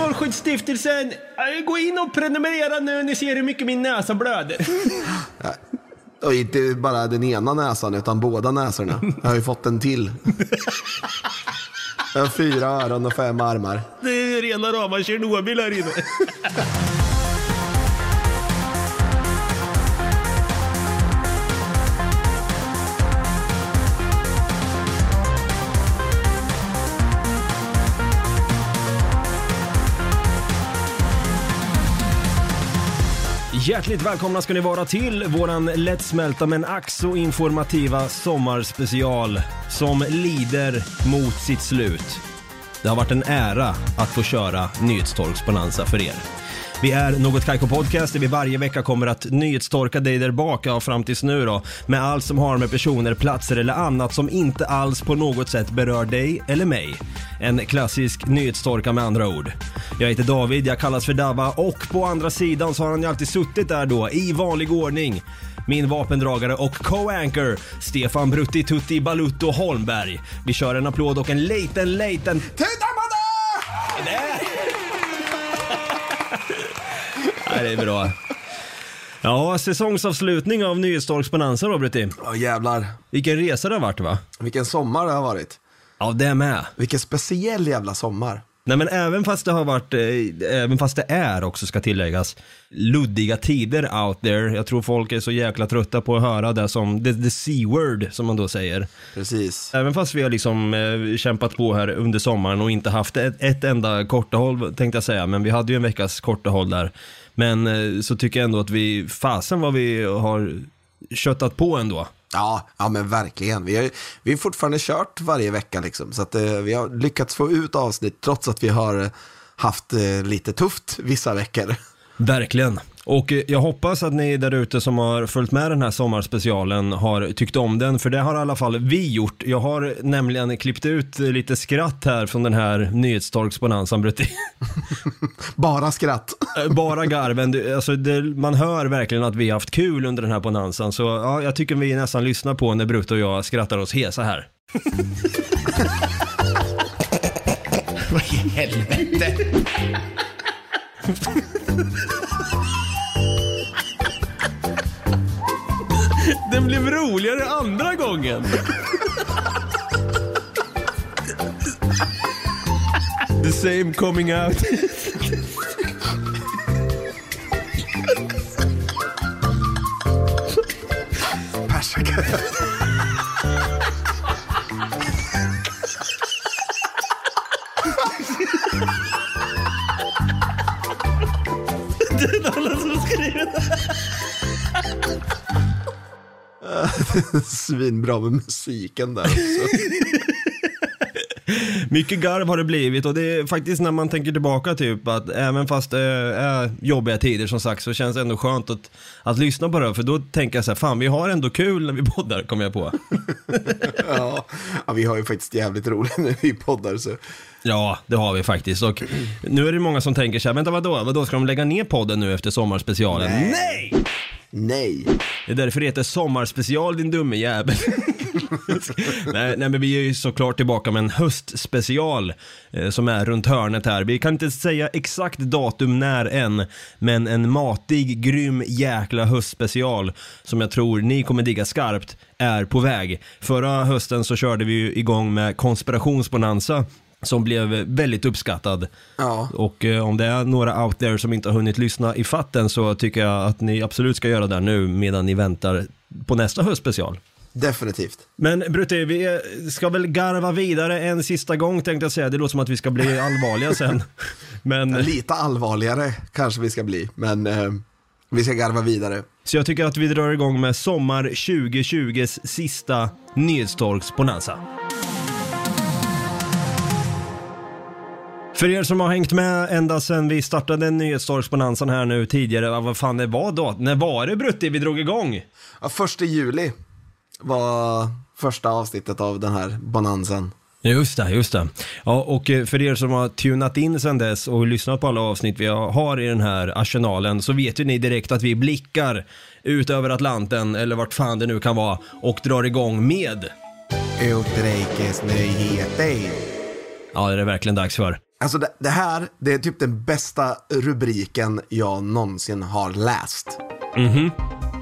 Strålskyddsstiftelsen, gå in och prenumerera nu. Ni ser hur mycket min näsa blöder. Och inte bara den ena näsan utan båda näsorna. Jag har ju fått en till. Jag har fyra öron och fem armar. Det är rena rama Tjernobyl här inne. Hjärtligt välkomna ska ni vara till våran lättsmälta men ack så informativa sommarspecial som lider mot sitt slut. Det har varit en ära att få köra Nyhetstorksbonanza för er. Vi är Något Kaiko Podcast där vi varje vecka kommer att nyhetstorka dig där bak, ja, fram tills nu då, med allt som har med personer, platser eller annat som inte alls på något sätt berör dig eller mig. En klassisk nyhetstorka med andra ord. Jag heter David, jag kallas för Dabba och på andra sidan så har han ju alltid suttit där då, i vanlig ordning. Min vapendragare och co-anchor, Stefan Brutti Tutti Balutto Holmberg. Vi kör en applåd och en liten, liten... Det! Nej, det är bra. Ja, säsongsavslutning av Nyhetstorksbonanza då Brutti. Ja jävlar. Vilken resa det har varit va? Vilken sommar det har varit. Ja, det med. Vilken speciell jävla sommar. Nej men även fast det har varit, eh, även fast det är också ska tilläggas, luddiga tider out there. Jag tror folk är så jäkla trötta på att höra det som, the, the C-word som man då säger. Precis. Även fast vi har liksom eh, kämpat på här under sommaren och inte haft ett, ett enda kortahåll tänkte jag säga, men vi hade ju en veckas kortahåll där. Men eh, så tycker jag ändå att vi, fasen vad vi har köttat på ändå. Ja, ja men verkligen. Vi har, vi har fortfarande kört varje vecka liksom. Så att eh, vi har lyckats få ut avsnitt trots att vi har eh, haft eh, lite tufft vissa veckor. Verkligen. Och eh, jag hoppas att ni där ute som har följt med den här sommarspecialen har tyckt om den, för det har i alla fall vi gjort. Jag har nämligen klippt ut lite skratt här från den här nyhetstorksbonanzan, Brutti. Bara skratt. Eh, Bara garven, alltså det, man hör verkligen att vi har haft kul under den här bonanzan, så ja, jag tycker vi nästan lyssnar på när Brutti och jag skrattar oss hesa här. Vad i helvete? Den blev roligare andra gången. The same coming out. Persika. Svinbra med musiken där också. Mycket garv har det blivit och det är faktiskt när man tänker tillbaka typ att även fast det är jobbiga tider som sagt så känns det ändå skönt att, att lyssna på det för då tänker jag så här, fan vi har ändå kul när vi poddar kommer jag på. Ja. ja, vi har ju faktiskt jävligt roligt när vi poddar så. Ja, det har vi faktiskt och nu är det många som tänker så här, vänta vadå, vadå ska de lägga ner podden nu efter sommarspecialen? Nej! Nej. Nej. Det är därför det heter sommarspecial din dumme jävel. nej, nej men vi är ju såklart tillbaka med en höstspecial eh, som är runt hörnet här. Vi kan inte säga exakt datum när än, men en matig, grym jäkla höstspecial som jag tror ni kommer digga skarpt är på väg. Förra hösten så körde vi ju igång med konspirationsbonanza som blev väldigt uppskattad. Ja. Och eh, om det är några out there som inte har hunnit lyssna i fatten så tycker jag att ni absolut ska göra det nu medan ni väntar på nästa höstspecial. Definitivt. Men Brutti, vi ska väl garva vidare en sista gång tänkte jag säga. Det låter som att vi ska bli allvarliga sen. Men, Lite allvarligare kanske vi ska bli, men eh, vi ska garva vidare. så jag tycker att vi drar igång med sommar 2020s sista nyhetstorksbonanza. För er som har hängt med ända sedan vi startade nyhetstorksbonanzan här nu tidigare, vad fan det var då? När var det Brutti vi drog igång? Ja, första juli var första avsnittet av den här bonanzan. Just det, just det. Ja, och eh, för er som har tunat in sedan dess och lyssnat på alla avsnitt vi har i den här arsenalen så vet ju ni direkt att vi blickar ut över Atlanten eller vart fan det nu kan vara och drar igång med Utrikesnyheter. Ja, det är verkligen dags för. Alltså det, det här, det är typ den bästa rubriken jag någonsin har läst.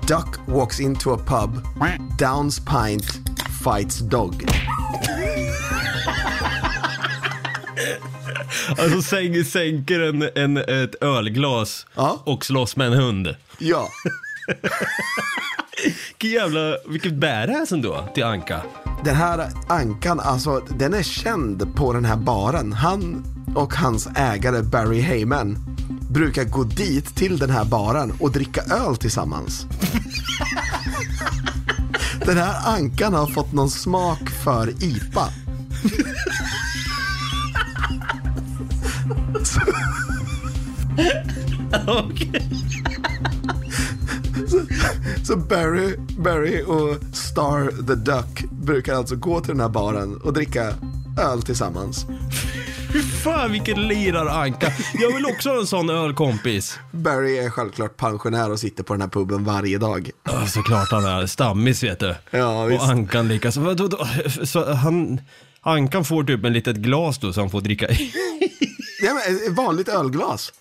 Duck walks into a pub, downs pint, fights dog. Alltså sänk, sänker en, en, ett ölglas Ja. och slåss med en hund. Ja, Vilket jävla, vilket badass ändå till Anka. den här ankan, alltså den är känd på den här baren. Han och hans ägare Barry Heyman brukar gå dit till den här baren och dricka öl tillsammans. Den här ankan har fått någon smak för IPA. Okej. Så Barry, Barry och Star the Duck brukar alltså gå till den här baren och dricka öl tillsammans. Fy fan vilken lirar-Anka. Jag vill också ha en sån ölkompis. Barry är självklart pensionär och sitter på den här puben varje dag. Ja, såklart han är stammis vet du. Ja, visst. och Ankan likaså. Så han, Ankan får typ en litet glas då så han får dricka i. Ja, men vanligt ölglas.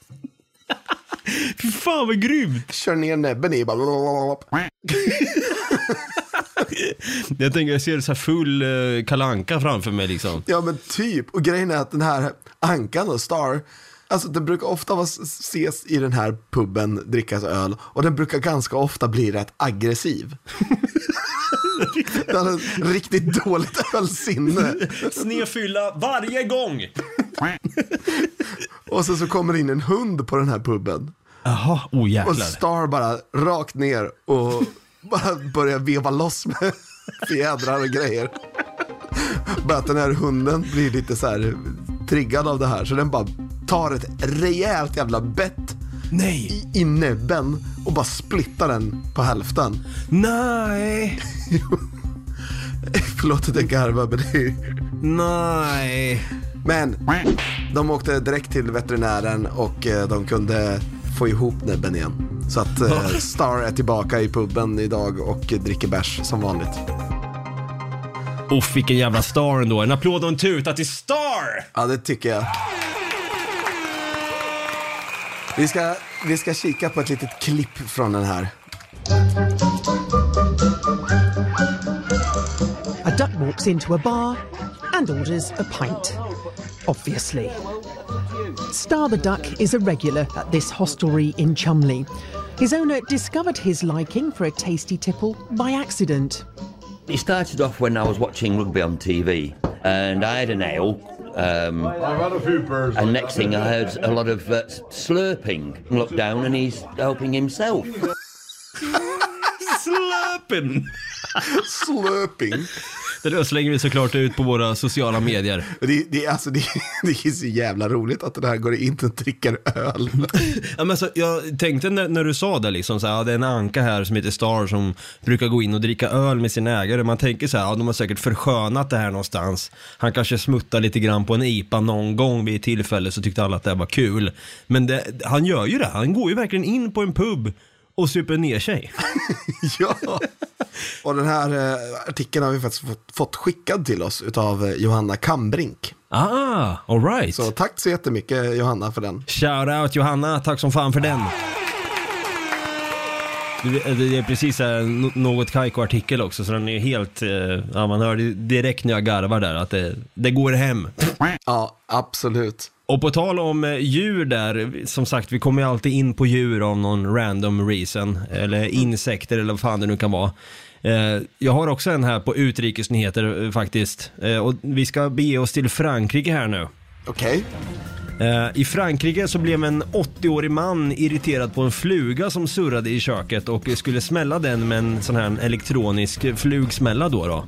Fy fan vad grymt. Kör ner näbben i bara... Jag tänker jag ser så här full uh, kalanka framför mig liksom. Ja men typ. Och grejen är att den här ankan och Star, alltså den brukar ofta vara, ses i den här puben, drickas öl. Och den brukar ganska ofta bli rätt aggressiv. den har ett riktigt dåligt ölsinne. Snedfylla varje gång. Och sen så kommer det in en hund på den här puben. Jaha, oh Och jäklar. Star bara rakt ner och bara börjar veva loss med fjädrar och grejer. Bara att den här hunden blir lite så här triggad av det här så den bara tar ett rejält jävla bett Nej. i, näbben och bara splittar den på hälften. Nej. Förlåt att jag garvar men det är... Nej. Men de åkte direkt till veterinären och eh, de kunde få ihop näbben igen. Så att eh, Star är tillbaka i puben idag och dricker bärs som vanligt. Uff, vilken jävla star ändå. En applåd och en tuta till Star! Ja, det tycker jag. Vi ska, vi ska kika på ett litet klipp från den här. A duck walks into a bar and orders a pint. Obviously. Star the Duck is a regular at this hostelry in Chumley. His owner discovered his liking for a tasty tipple by accident. It started off when I was watching rugby on TV, and I had an ale. Um, and next thing I heard a lot of uh, slurping. Look down, and he's helping himself. slurping. Slurping. Det där slänger vi såklart ut på våra sociala medier. Det, det, är alltså, det, det är så jävla roligt att det här går in och dricker öl. Ja, men alltså, jag tänkte när, när du sa det, liksom, så här, ja, det är en anka här som heter Star som brukar gå in och dricka öl med sin ägare. Man tänker så här, ja, de har säkert förskönat det här någonstans. Han kanske smuttar lite grann på en IPA någon gång vid ett tillfälle så tyckte alla att det var kul. Men det, han gör ju det, han går ju verkligen in på en pub och super ner sig. ja. Och den här eh, artikeln har vi faktiskt fått, fått skickad till oss av Johanna Kambrink. Ah, alright. Så tack så jättemycket Johanna för den. Shout out Johanna, tack som fan för den. Det det är precis här, no- något Kaiko-artikel också, så den är helt, eh, ja man hör direkt när jag garvar där att det, det går hem. Ja, absolut. Och på tal om eh, djur där, som sagt vi kommer ju alltid in på djur av någon random reason, eller insekter eller vad fan det nu kan vara. Eh, Jag har också en här på utrikesnyheter eh, faktiskt, och vi ska bege oss till Frankrike här nu. Okej. Eh, I Frankrike så blev en 80-årig man irriterad på en fluga som surrade i köket och skulle smälla den med en sån här elektronisk flugsmälla då. då.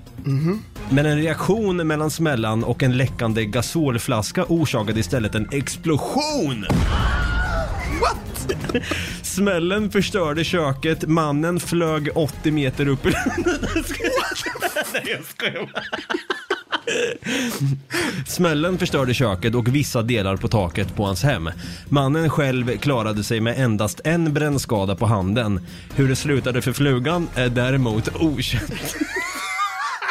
Men en reaktion mellan smällan och en läckande gasolflaska orsakade istället en explosion. What? Smällen förstörde köket, mannen flög 80 meter upp i Nej, jag skojar bara. Smällen förstörde köket och vissa delar på taket på hans hem. Mannen själv klarade sig med endast en brännskada på handen. Hur det slutade för flugan är däremot okänt.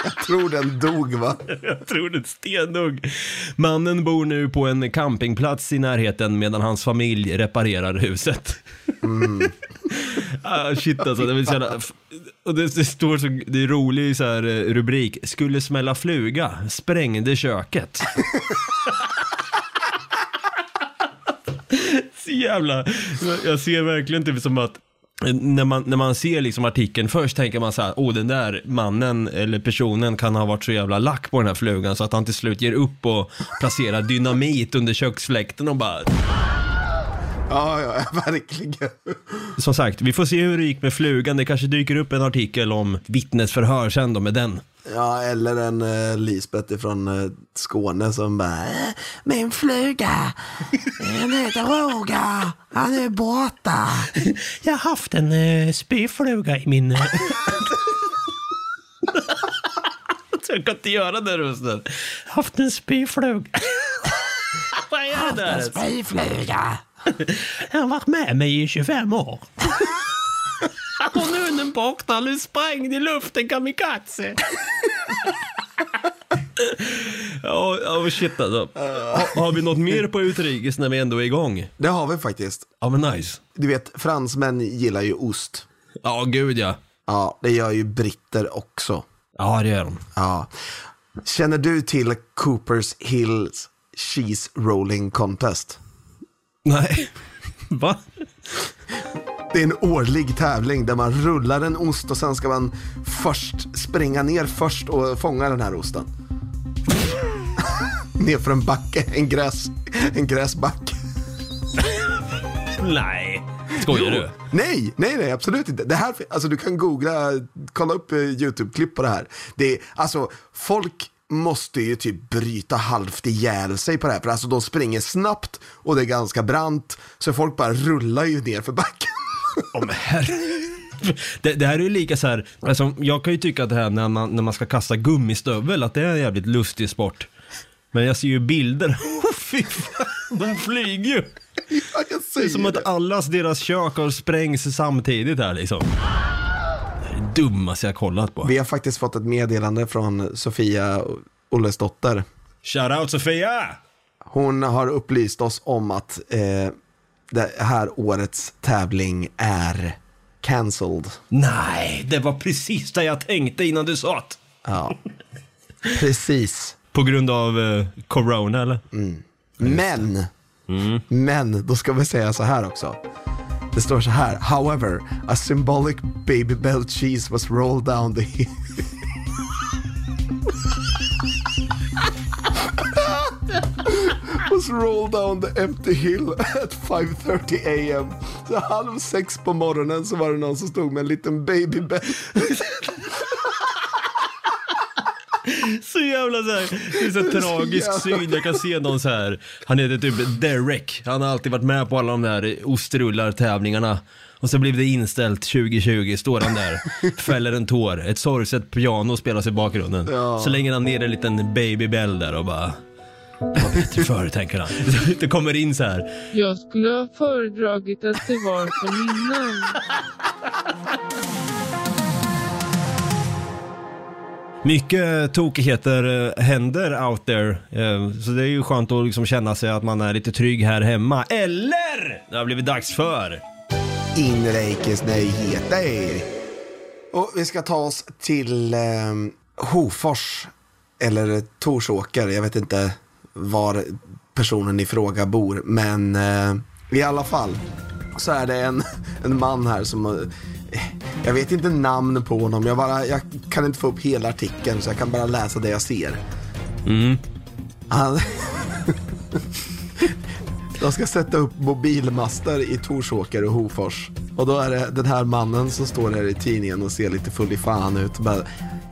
Jag tror den dog va? Jag tror det är stendugg. Mannen bor nu på en campingplats i närheten medan hans familj reparerar huset. ah, shit alltså, det, så jävla, och det, det står så, det är rolig så här eh, rubrik, skulle smälla fluga, sprängde köket. så jävla, jag ser verkligen typ som att eh, när man, när man ser liksom artikeln först tänker man så här, åh den där mannen eller personen kan ha varit så jävla lack på den här flugan så att han till slut ger upp och placerar dynamit under köksfläkten och bara Ja, ja, verkligen. Som sagt, vi får se hur det gick med flugan. Det kanske dyker upp en artikel om vittnesförhör sen då med den. Ja, eller en uh, Lisbeth från uh, Skåne som bara, "Äh, min fluga, han heter Roger, han är borta. Jag har haft en uh, spyfluga i min... jag kan inte göra den rösten. Haft en spyfluga. Vad är det där? Spyfluga. Jag har varit med mig i 25 år. Och nu är den borta, nu sprängd i luften kamikaze. Ja, oh, shit alltså. Har, har vi något mer på utrikes när vi ändå är igång? Det har vi faktiskt. Ja men nice. Du vet, fransmän gillar ju ost. Ja, gud ja. Ja, det gör ju britter också. Ja, det gör de. Ja. Känner du till Coopers Hills Cheese Rolling Contest? Nej. Va? Det är en årlig tävling där man rullar en ost och sen ska man först springa ner först och fånga den här osten. ner för en backe, en, gräs, en gräsbacke. Nej. Skojar du? Nej, nej, nej, absolut inte. Det här, alltså du kan googla, kolla upp eh, YouTube-klipp på det här. Det är, alltså, folk måste ju typ bryta halvt ihjäl sig på det här, för alltså de springer snabbt och det är ganska brant, så folk bara rullar ju ner för backen. Oh, men det, det här är ju lika så här, alltså, jag kan ju tycka att det här när man, när man ska kasta gummistövel, att det är en jävligt lustig sport. Men jag ser ju bilder, oh, fy fan, de flyger ju. ja, Det är som att det. allas deras kök har sprängs samtidigt här liksom. Dummaste jag kollat på. Vi har faktiskt fått ett meddelande från Sofia Ollesdotter. Shoutout Sofia! Hon har upplyst oss om att eh, det här årets tävling är cancelled. Nej, det var precis det jag tänkte innan du sa det. Ja, precis. På grund av eh, corona eller? Men, men, då ska vi säga så här också. Det står så här, however, a symbolic baby bell cheese was rolled down the hill. was rolled down the empty hill at 5.30 am. Så halv sex på morgonen så var det någon som stod med en liten baby bell. Så jävla så här, det är så tragisk jävla- syn. Jag kan se någon så här, han heter typ Derek. Han har alltid varit med på alla de där ostrullar-tävlingarna. Och så blev det inställt 2020, står han där, fäller en tår, ett sorgset piano spelas i bakgrunden. Så lägger han ner en liten baby bell där och bara, det var bättre förr tänker han. Det kommer in så här, Jag skulle ha föredragit att det var som innan. Mycket tokigheter eh, händer out there. Eh, så det är ju skönt att liksom känna sig att man är lite trygg här hemma. Eller! Det har blivit dags för... Inrikesnyheter. Och vi ska ta oss till eh, Hofors, eller Torsåker, jag vet inte var personen i fråga bor, men eh, i alla fall så är det en, en man här som, eh, jag vet inte namn på honom, jag, bara, jag kan inte få upp hela artikeln så jag kan bara läsa det jag ser. Han, de ska sätta upp mobilmaster i Torsåker och Hofors. Och då är det den här mannen som står här i tidningen och ser lite full i fan ut. Bara,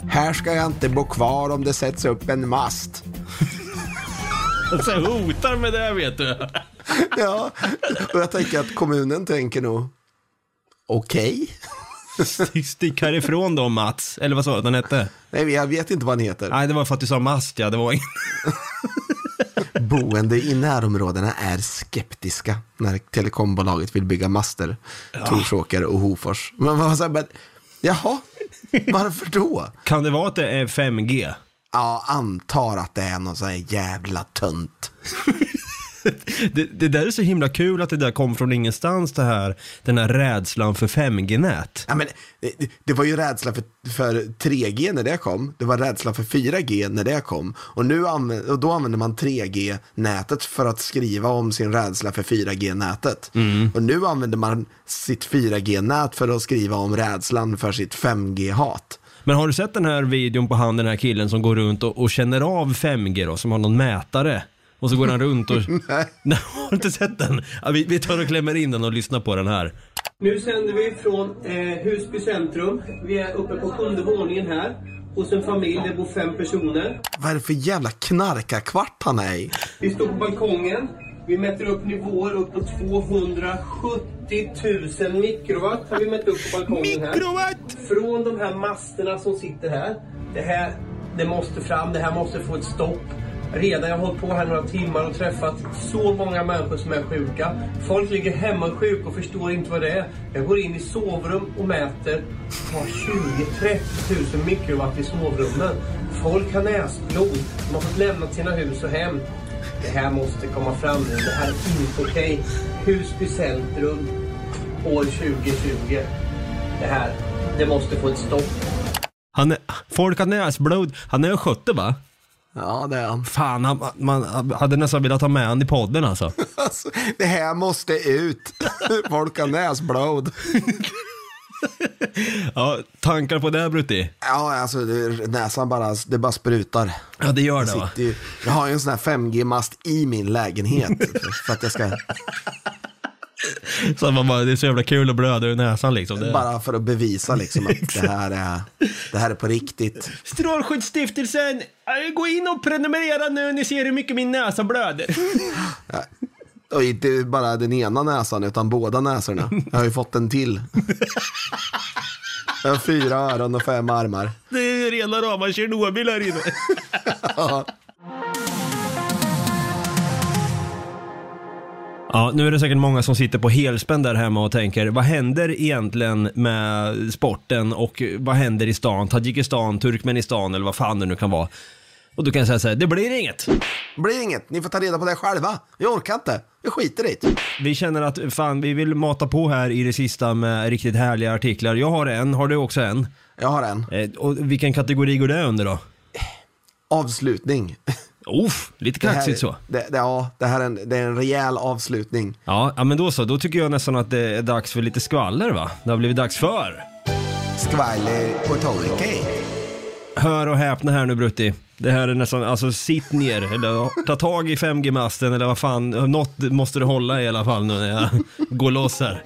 här ska jag inte bo kvar om det sätts upp en mast. Så hotar med det vet du. Ja, och jag tänker att kommunen tänker nog, okej. Stick härifrån då Mats. Eller vad sa du att han hette? Nej, jag vet inte vad han heter. Nej, det var för att du sa mast ja. Det var. Boende i närområdena är skeptiska när telekombolaget vill bygga master. Torsåker och Hofors. Men man var så här, men, jaha, Varför då? Kan det vara att det är 5G? Ja, antar att det är någon sån här jävla tönt. Det, det där är så himla kul att det där kom från ingenstans det här, den här rädslan för 5G-nät. Ja, men, det, det var ju rädsla för, för 3G när det kom. Det var rädsla för 4G när det kom. Och, nu använder, och då använder man 3G-nätet för att skriva om sin rädsla för 4G-nätet. Och nu använder man sitt 4G-nät för att skriva om rädslan för sitt 5G-hat. Men har du sett den här videon på han, den här killen som går runt och, och känner av 5G då, som har någon mätare? Och så går han runt och... Nej. Nej, har du inte sett den? Ja, vi, vi tar och klämmer in den och lyssnar på den här. Nu sänder vi från eh, Husby centrum. Vi är uppe på sjunde våningen här. Hos en familj, det bor fem personer. Vad är det för jävla knarkarkvart han är i? Vi står på balkongen. Vi mäter upp nivåer upp på 270 000 mikrowatt har vi mätt upp på balkongen här. Mikrowatt! Från de här masterna som sitter här. Det här, det måste fram. Det här måste få ett stopp. Redan jag har hållit på här några timmar och träffat så många människor som är sjuka. Folk ligger hemma sjuka och förstår inte vad det är. Jag går in i sovrum och mäter. Har 20-30 000 mikrowatt i sovrummen. Folk har näsblod. De har fått lämna sina hus och hem. Det här måste komma fram nu. Det här är inte okej. Husby centrum år 2020. Det här, det måste få ett stopp. Han är, folk har näsblod. Han är 70 va? Ja, det är han. Fan, han, man hade nästan velat ha med han i podden alltså. Alltså, det här måste ut. Folk har näsblod. Ja, tankar på det Brutti? Ja, alltså det, näsan bara, det bara sprutar. Ja, det gör Jag, det va? sitter ju, jag har ju en sån här 5G-mast i min lägenhet. för att jag ska, Så man bara, det är så jävla kul att blöda ur näsan liksom. Det... bara för att bevisa liksom att det här är, det här är på riktigt. Strålskyddsstiftelsen, äh, gå in och prenumerera nu, ni ser hur mycket min näsa blöder. Och inte bara den ena näsan, utan båda näsorna. Jag har ju fått en till. Jag har fyra öron och fem armar. Det är rena rama Tjernobyl här inne. Ja, nu är det säkert många som sitter på helspänn där hemma och tänker, vad händer egentligen med sporten och vad händer i stan? Tadzjikistan, Turkmenistan eller vad fan det nu kan vara. Och då kan säga så här, det blir inget. blir inget, ni får ta reda på det själva. Jag orkar inte, jag skiter i det. Vi känner att fan, vi vill mata på här i det sista med riktigt härliga artiklar. Jag har en, har du också en? Jag har en. Eh, och vilken kategori går det under då? Avslutning. Uff, lite kaxigt så. Det, det, ja, det här är en, det är en rejäl avslutning. Ja, ja, men då så. Då tycker jag nästan att det är dags för lite skvaller va? Det har blivit dags för. Skvaller på Torkey. Hör och häpna här nu Brutti. Det här är nästan, alltså sitt ner eller ta tag i 5G-masten eller vad fan, något måste du hålla i alla fall nu när jag går loss här.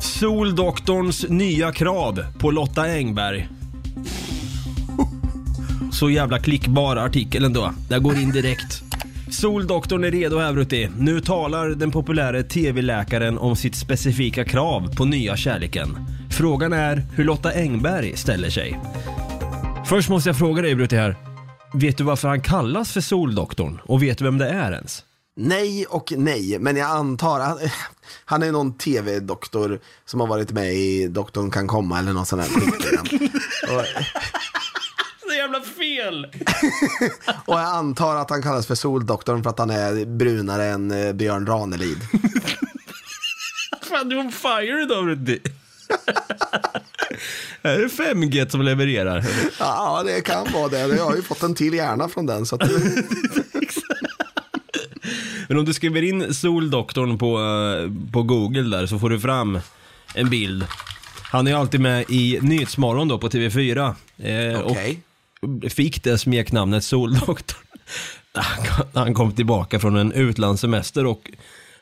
Soldoktorns nya krav på Lotta Engberg. Så jävla klickbar artikel ändå. Jag går in direkt. Soldoktorn är redo här Brutti. Nu talar den populära TV-läkaren om sitt specifika krav på nya kärleken. Frågan är hur Lotta Engberg ställer sig. Först måste jag fråga dig Brutti här. Vet du varför han kallas för Soldoktorn? Och vet du vem det är ens? Nej och nej, men jag antar att han är någon tv-doktor som har varit med i Doktorn kan komma eller någon sån här skitprogram. och, Så jävla fel! och jag antar att han kallas för Soldoktorn för att han är brunare än eh, Björn Ranelid. Fan du är on fire idag Brutti. Är det 5G som levererar? Ja, det kan vara det. Jag har ju fått en till hjärna från den. Så att, Men om du skriver in Soldoktorn på, eh, på Google där så får du fram en bild. Han är alltid med i Nyhetsmorgon då på TV4. Eh, Okej. Fick det smeknamnet Soldoktorn. Han kom- tillbaka från en utlandssemester och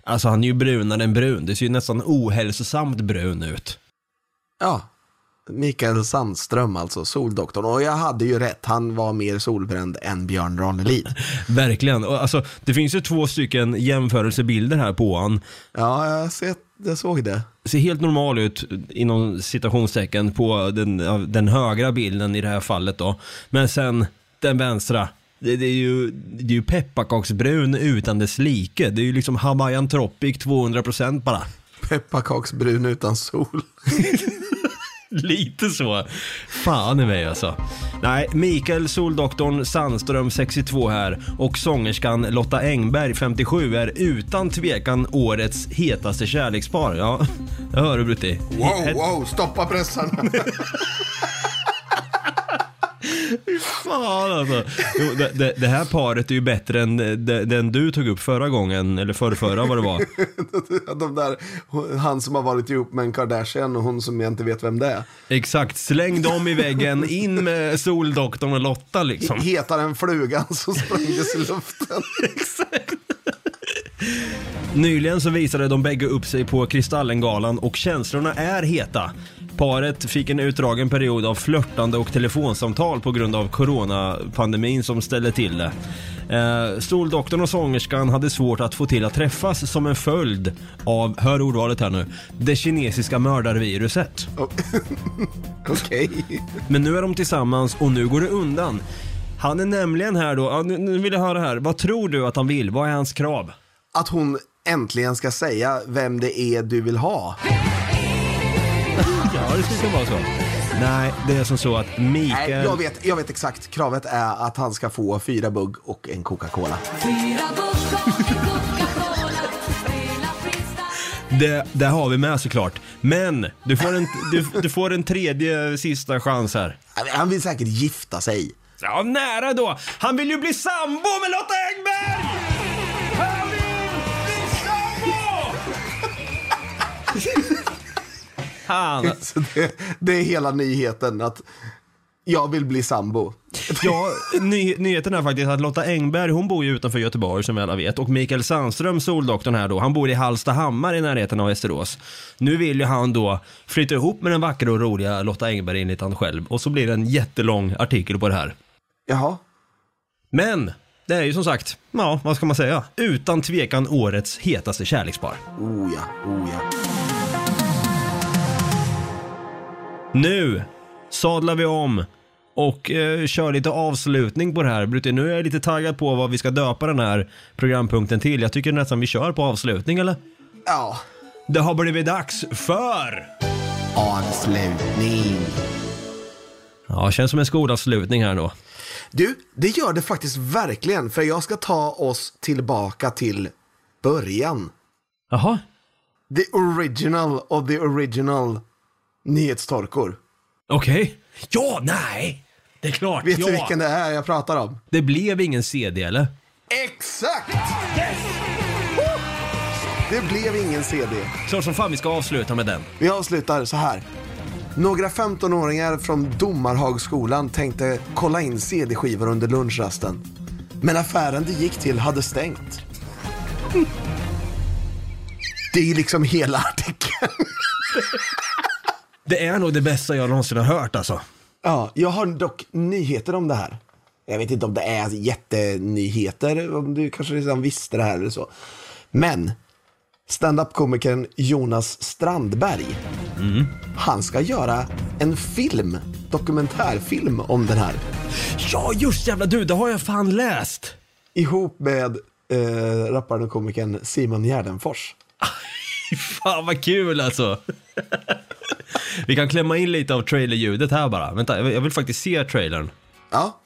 alltså han är ju brunare än brun. Det ser ju nästan ohälsosamt brun ut. Ja, Mikael Sandström alltså, Soldoktorn. Och jag hade ju rätt, han var mer solbränd än Björn Ranelid. Verkligen. Och alltså, det finns ju två stycken jämförelsebilder här på han. Ja, jag, sett, jag såg det. ser helt normal ut inom citationstecken på den, den högra bilden i det här fallet då. Men sen den vänstra. Det, det är ju, det är ju pepparkaksbrun utan dess like. Det är ju liksom Hawaiian Tropic 200% bara. Pepparkaksbrun utan sol. Lite så. Fan i mig alltså. Nej, Mikael Soldoktorn Sandström 62 här och sångerskan Lotta Engberg 57 är utan tvekan årets hetaste kärlekspar. Ja, det hör du Brutti. Wow, wow, stoppa pressarna. Fan alltså. Jo, det, det, det här paret är ju bättre än det- den du tog upp förra gången, eller förrförra vad det var. De där, han som har varit ihop med en Kardashian och hon som jag inte vet vem det är. Exakt, släng dem i väggen, in med Soldoktorn och Lotta liksom. Hetare än flugan som sprängdes i luften. Nyligen så visade de bägge upp sig på Kristallengalan och känslorna är heta. Paret fick en utdragen period av flörtande och telefonsamtal på grund av coronapandemin som ställde till det. Eh, Soldoktorn och sångerskan hade svårt att få till att träffas som en följd av, hör ordvalet här nu, det kinesiska mördarviruset. Okej. Men nu är de tillsammans och nu går det undan. Han är nämligen här då, nu, vill jag höra här, vad tror du att han vill? Vad är hans krav? Att hon äntligen ska säga vem det är du vill ha. Ja, det skulle kunna vara så. Nej, det är som så att Nej, Mikael... jag vet, jag vet exakt. Kravet är att han ska få fyra bugg och en Coca-Cola. Det, det har vi med såklart. Men du får en, du, du får en tredje sista chans här. Han vill säkert gifta sig. Ja, nära då. Han vill ju bli sambo med Lotta Engberg! Han vill bli sambo! Så det, det är hela nyheten att jag vill bli sambo. Ja, ny, nyheten är faktiskt att Lotta Engberg, hon bor ju utanför Göteborg som vi alla vet. Och Mikael Sandström, Soldoktorn här då, han bor i Hallstahammar i närheten av Västerås. Nu vill ju han då flytta ihop med den vackra och roliga Lotta Engberg enligt han själv. Och så blir det en jättelång artikel på det här. Jaha. Men, det är ju som sagt, ja, vad ska man säga? Utan tvekan årets hetaste kärlekspar. Oh ja, oh ja. Nu sadlar vi om och eh, kör lite avslutning på det här. Brutti, nu är jag lite taggad på vad vi ska döpa den här programpunkten till. Jag tycker nästan vi kör på avslutning, eller? Ja. Det har blivit dags för... Avslutning. Ja, känns som en skolavslutning här då. Du, det gör det faktiskt verkligen. För jag ska ta oss tillbaka till början. Jaha? The original of the original nyhetstorkor. Okej. Ja, nej! Det är klart, Vet ja. du vilken det är jag pratar om? Det blev ingen CD, eller? Exakt! Det blev ingen CD. Klart som fan vi ska avsluta med den. Vi avslutar så här. Några 15-åringar från Domarhagsskolan tänkte kolla in CD-skivor under lunchrasten. Men affären det gick till hade stängt. Det är ju liksom hela artikeln. Det är nog det bästa jag någonsin har hört alltså. Ja, jag har dock nyheter om det här. Jag vet inte om det är jättenyheter, om du kanske redan visste det här eller så. Men stand-up-komikern Jonas Strandberg, han ska göra en film, dokumentärfilm om den här. Ja, just jävla du, det har jag fan läst. Ihop med eh, rapparen och komikern Simon Gärdenfors. Fan vad kul alltså. Vi kan klämma in lite av trailerljudet här bara. Vänta, jag vill, faktiskt se trailern. Ja,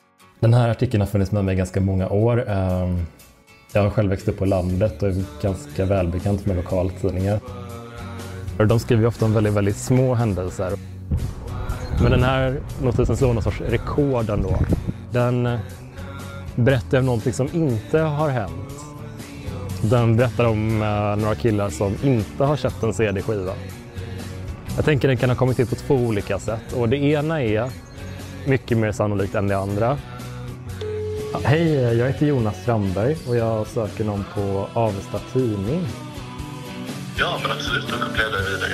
Den här artikeln har funnits med mig ganska många år. Ehm, Jag har själv växt upp på landet och är ganska välbekant med lokaltidningar. Och De skriver ju ofta om väldigt, väldigt små händelser. Men den här notisen slår någon sorts rekord ändå. Den eh, berättar om någonting som inte har hänt. Den berättar om eh, några killar som inte har köpt en CD-skiva. Jag tänker den kan ha kommit till på två olika sätt. Och det ena är mycket mer sannolikt än det andra. Ja, Hej, jag heter Jonas Strandberg och jag söker någon på Avesta Tidning. Ja, men absolut. Då kopplar jag dig vidare.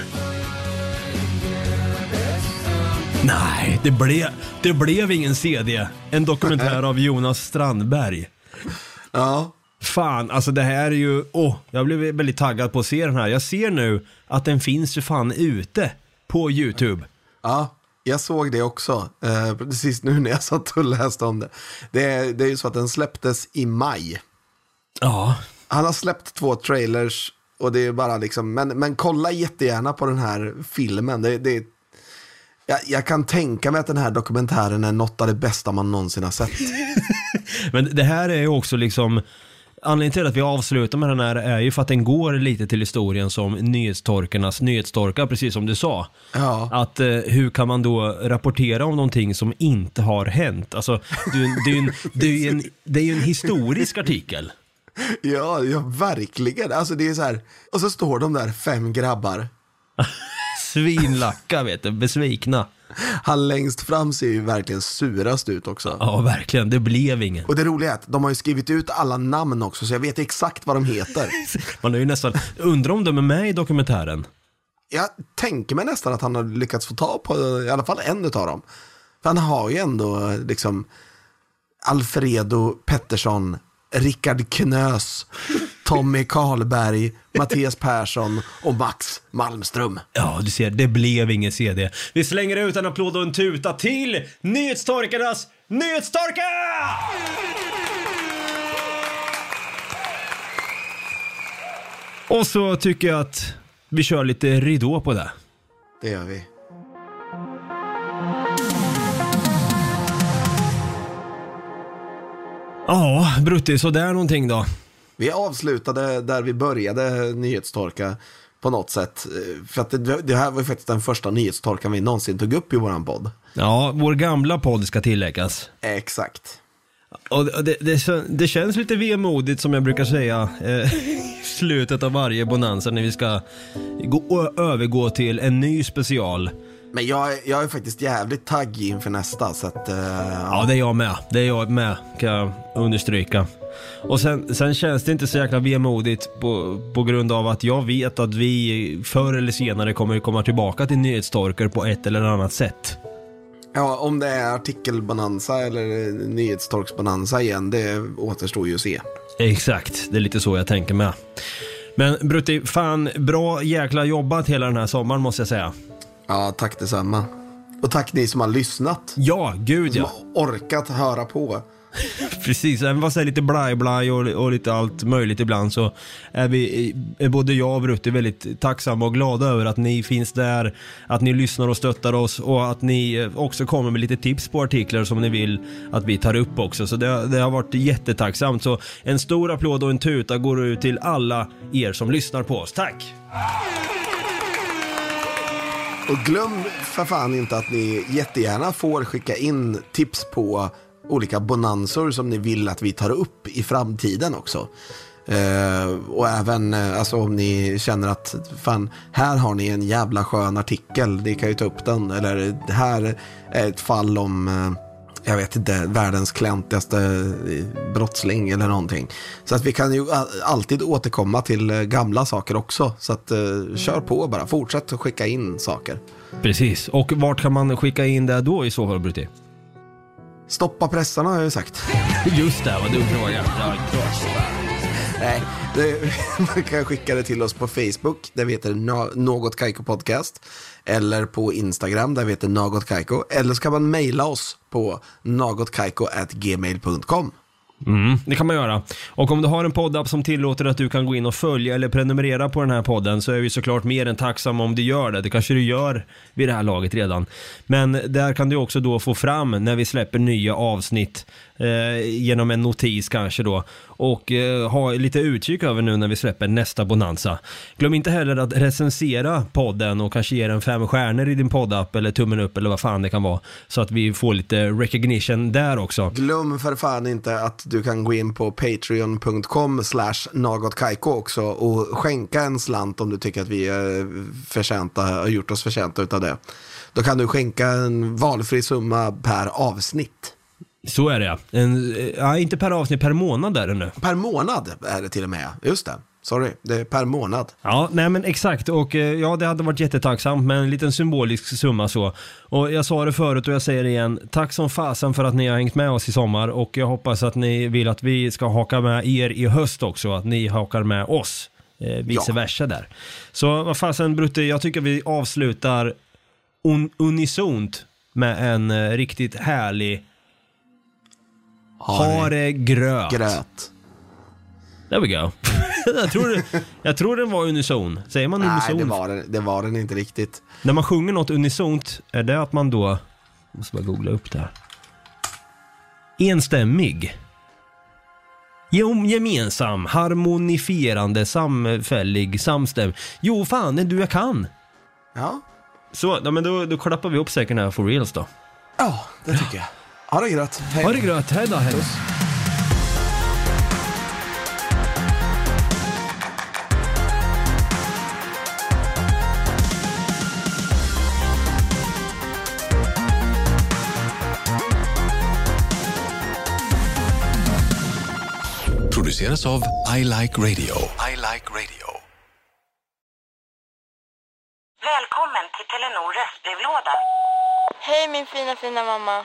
Nej, det, ble, det blev ingen CD. En dokumentär av Jonas Strandberg. ja, Fan, alltså det här är ju, åh, jag blev väldigt taggad på att se den här. Jag ser nu att den finns ju fan ute på YouTube. ja. Jag såg det också, eh, precis nu när jag satt och läste om det. Det är, det är ju så att den släpptes i maj. Ja, Han har släppt två trailers och det är bara liksom, men, men kolla jättegärna på den här filmen. Det, det Jag, jag kan tänka mig att den här dokumentären är något av det bästa man någonsin har sett. Men det här är ju också liksom Anledningen till att vi avslutar med den här är ju för att den går lite till historien som nyhetstorkarnas nyhetstorkar, precis som du sa. Ja. Att eh, hur kan man då rapportera om någonting som inte har hänt? Alltså, det, är ju en- det, är en, det, är en, det är ju en historisk artikel. Ja, ja, verkligen. Alltså det är så här, och så står de där fem grabbar. Svinlacka vet du, besvikna. Han längst fram ser ju verkligen surast ut också. Ja, verkligen. Det blev ingen. Och det roliga är att de har ju skrivit ut alla namn också, så jag vet exakt vad de heter. Man är ju nästan, undrar om de är med i dokumentären? Jag tänker mig nästan att han har lyckats få tag på i alla fall en av dem. För han har ju ändå liksom Alfredo Pettersson, Rickard Knös, Tommy Karlberg, Mattias Persson och Max Malmström. Ja, du ser, det blev ingen CD. Vi slänger ut en applåd och en tuta till Nyhetstorkarnas Nyhetstorka! Och så tycker jag att vi kör lite ridå på det. Det gör vi. Ja, Brutti, så där någonting då. Vi avslutade där vi började nyhetstorka på något sätt. Eh, För att det, det här var ju faktiskt den första nyhetstorkan vi någonsin tog upp i våran podd. Ja, vår gamla podd ska tilläggas. Exakt. Och det, det, det, kän- det känns lite vemodigt som jag brukar säga eh, slutet av varje bonanza när vi ska gå, övergå till en ny special. Men jag, är- jag är faktiskt jävligt taggig inför nästa. Så att, eh, Ja, det är jag med. Det är jag med, kan jag understryka. Och sen, sen känns det inte så jäkla vemodigt på, på grund av att jag vet att vi förr eller senare kommer komma tillbaka till nyhetstorkar på ett eller annat sätt. Ja, om det är artikelbonanza eller nyhetstorksbonanza igen, det återstår ju att se. Exakt, det är lite så jag tänker med. Men Brutti, fan bra jäkla jobbat hela den här sommaren måste jag säga. Ja, tack detsamma. Och tack ni som har lyssnat. Ja, gud Som ja. har orkat höra på. Precis, även fast det är lite blaj-blaj och, och lite allt möjligt ibland så är vi, är både jag och Brutti väldigt tacksamma och glada över att ni finns där, att ni lyssnar och stöttar oss och att ni också kommer med lite tips på artiklar som ni vill att vi tar upp också. Så det, det har varit jättetacksamt. Så en stor applåd och en tuta går ut till alla er som lyssnar på oss. Tack! Och glöm för fan inte att ni jättegärna får skicka in tips på olika bonansor som ni vill att vi tar upp i framtiden också. Eh, och även eh, alltså, om ni känner att fan, här har ni en jävla skön artikel, ni kan ju ta upp den. Eller det här är ett fall om, eh, jag vet inte, världens klantigaste eh, brottsling eller någonting. Så att vi kan ju alltid återkomma till eh, gamla saker också. Så att eh, kör på bara, fortsätt att skicka in saker. Precis, och vart kan man skicka in det då i så fall Brutti? Stoppa pressarna har jag ju sagt. Just det, vad dum fråga. Ja. Nej, det, man kan skicka det till oss på Facebook, där vi heter Nå- Något Kaiko Podcast. Eller på Instagram, där vi heter Något Kaiko. Eller så kan man mejla oss på nagotkaiko.gmail.com. Mm, det kan man göra. Och om du har en poddapp som tillåter att du kan gå in och följa eller prenumerera på den här podden så är vi såklart mer än tacksamma om du gör det. Det kanske du gör vid det här laget redan. Men där kan du också då få fram när vi släpper nya avsnitt eh, genom en notis kanske då. Och eh, ha lite utkik över nu när vi släpper nästa Bonanza. Glöm inte heller att recensera podden och kanske ge den fem stjärnor i din poddapp eller tummen upp eller vad fan det kan vara. Så att vi får lite recognition där också. Glöm för fan inte att du kan gå in på patreon.com slash nagotkaiko också och skänka en slant om du tycker att vi är förtjänta, har gjort oss förtjänta utav det. Då kan du skänka en valfri summa per avsnitt. Så är det ja. En, eh, ja. Inte per avsnitt, per månad är det nu. Per månad är det till och med, just det. Sorry, det är per månad. Ja, nej men exakt och eh, ja det hade varit jättetacksamt med en liten symbolisk summa så. Och jag sa det förut och jag säger det igen. Tack som fasen för att ni har hängt med oss i sommar och jag hoppas att ni vill att vi ska haka med er i höst också. Att ni hakar med oss. Eh, vice Ja. versa där. Så vad fasen Brutte, jag tycker vi avslutar un unisont med en eh, riktigt härlig Ha det gröt. Gröt. There we go. jag, tror, jag tror den var unison. Säger man Nej, unison? det var, den, det var den inte riktigt. När man sjunger något unisont, är det att man då... Jag måste bara googla upp det här. Enstämmig. Jo, gemensam, harmonifierande, samfällig, samstäm. Jo, fan, du jag kan. Ja, Så, ja, men då, då klappar vi upp säkert här for reals då. ja det tycker jag. Ha det gröt. Hej. Ha det gröt, hej då. Hej. Produceras av I Like Radio. I Like Radio. Välkommen till Telenor röstbrevlåda. Hej min fina fina mamma.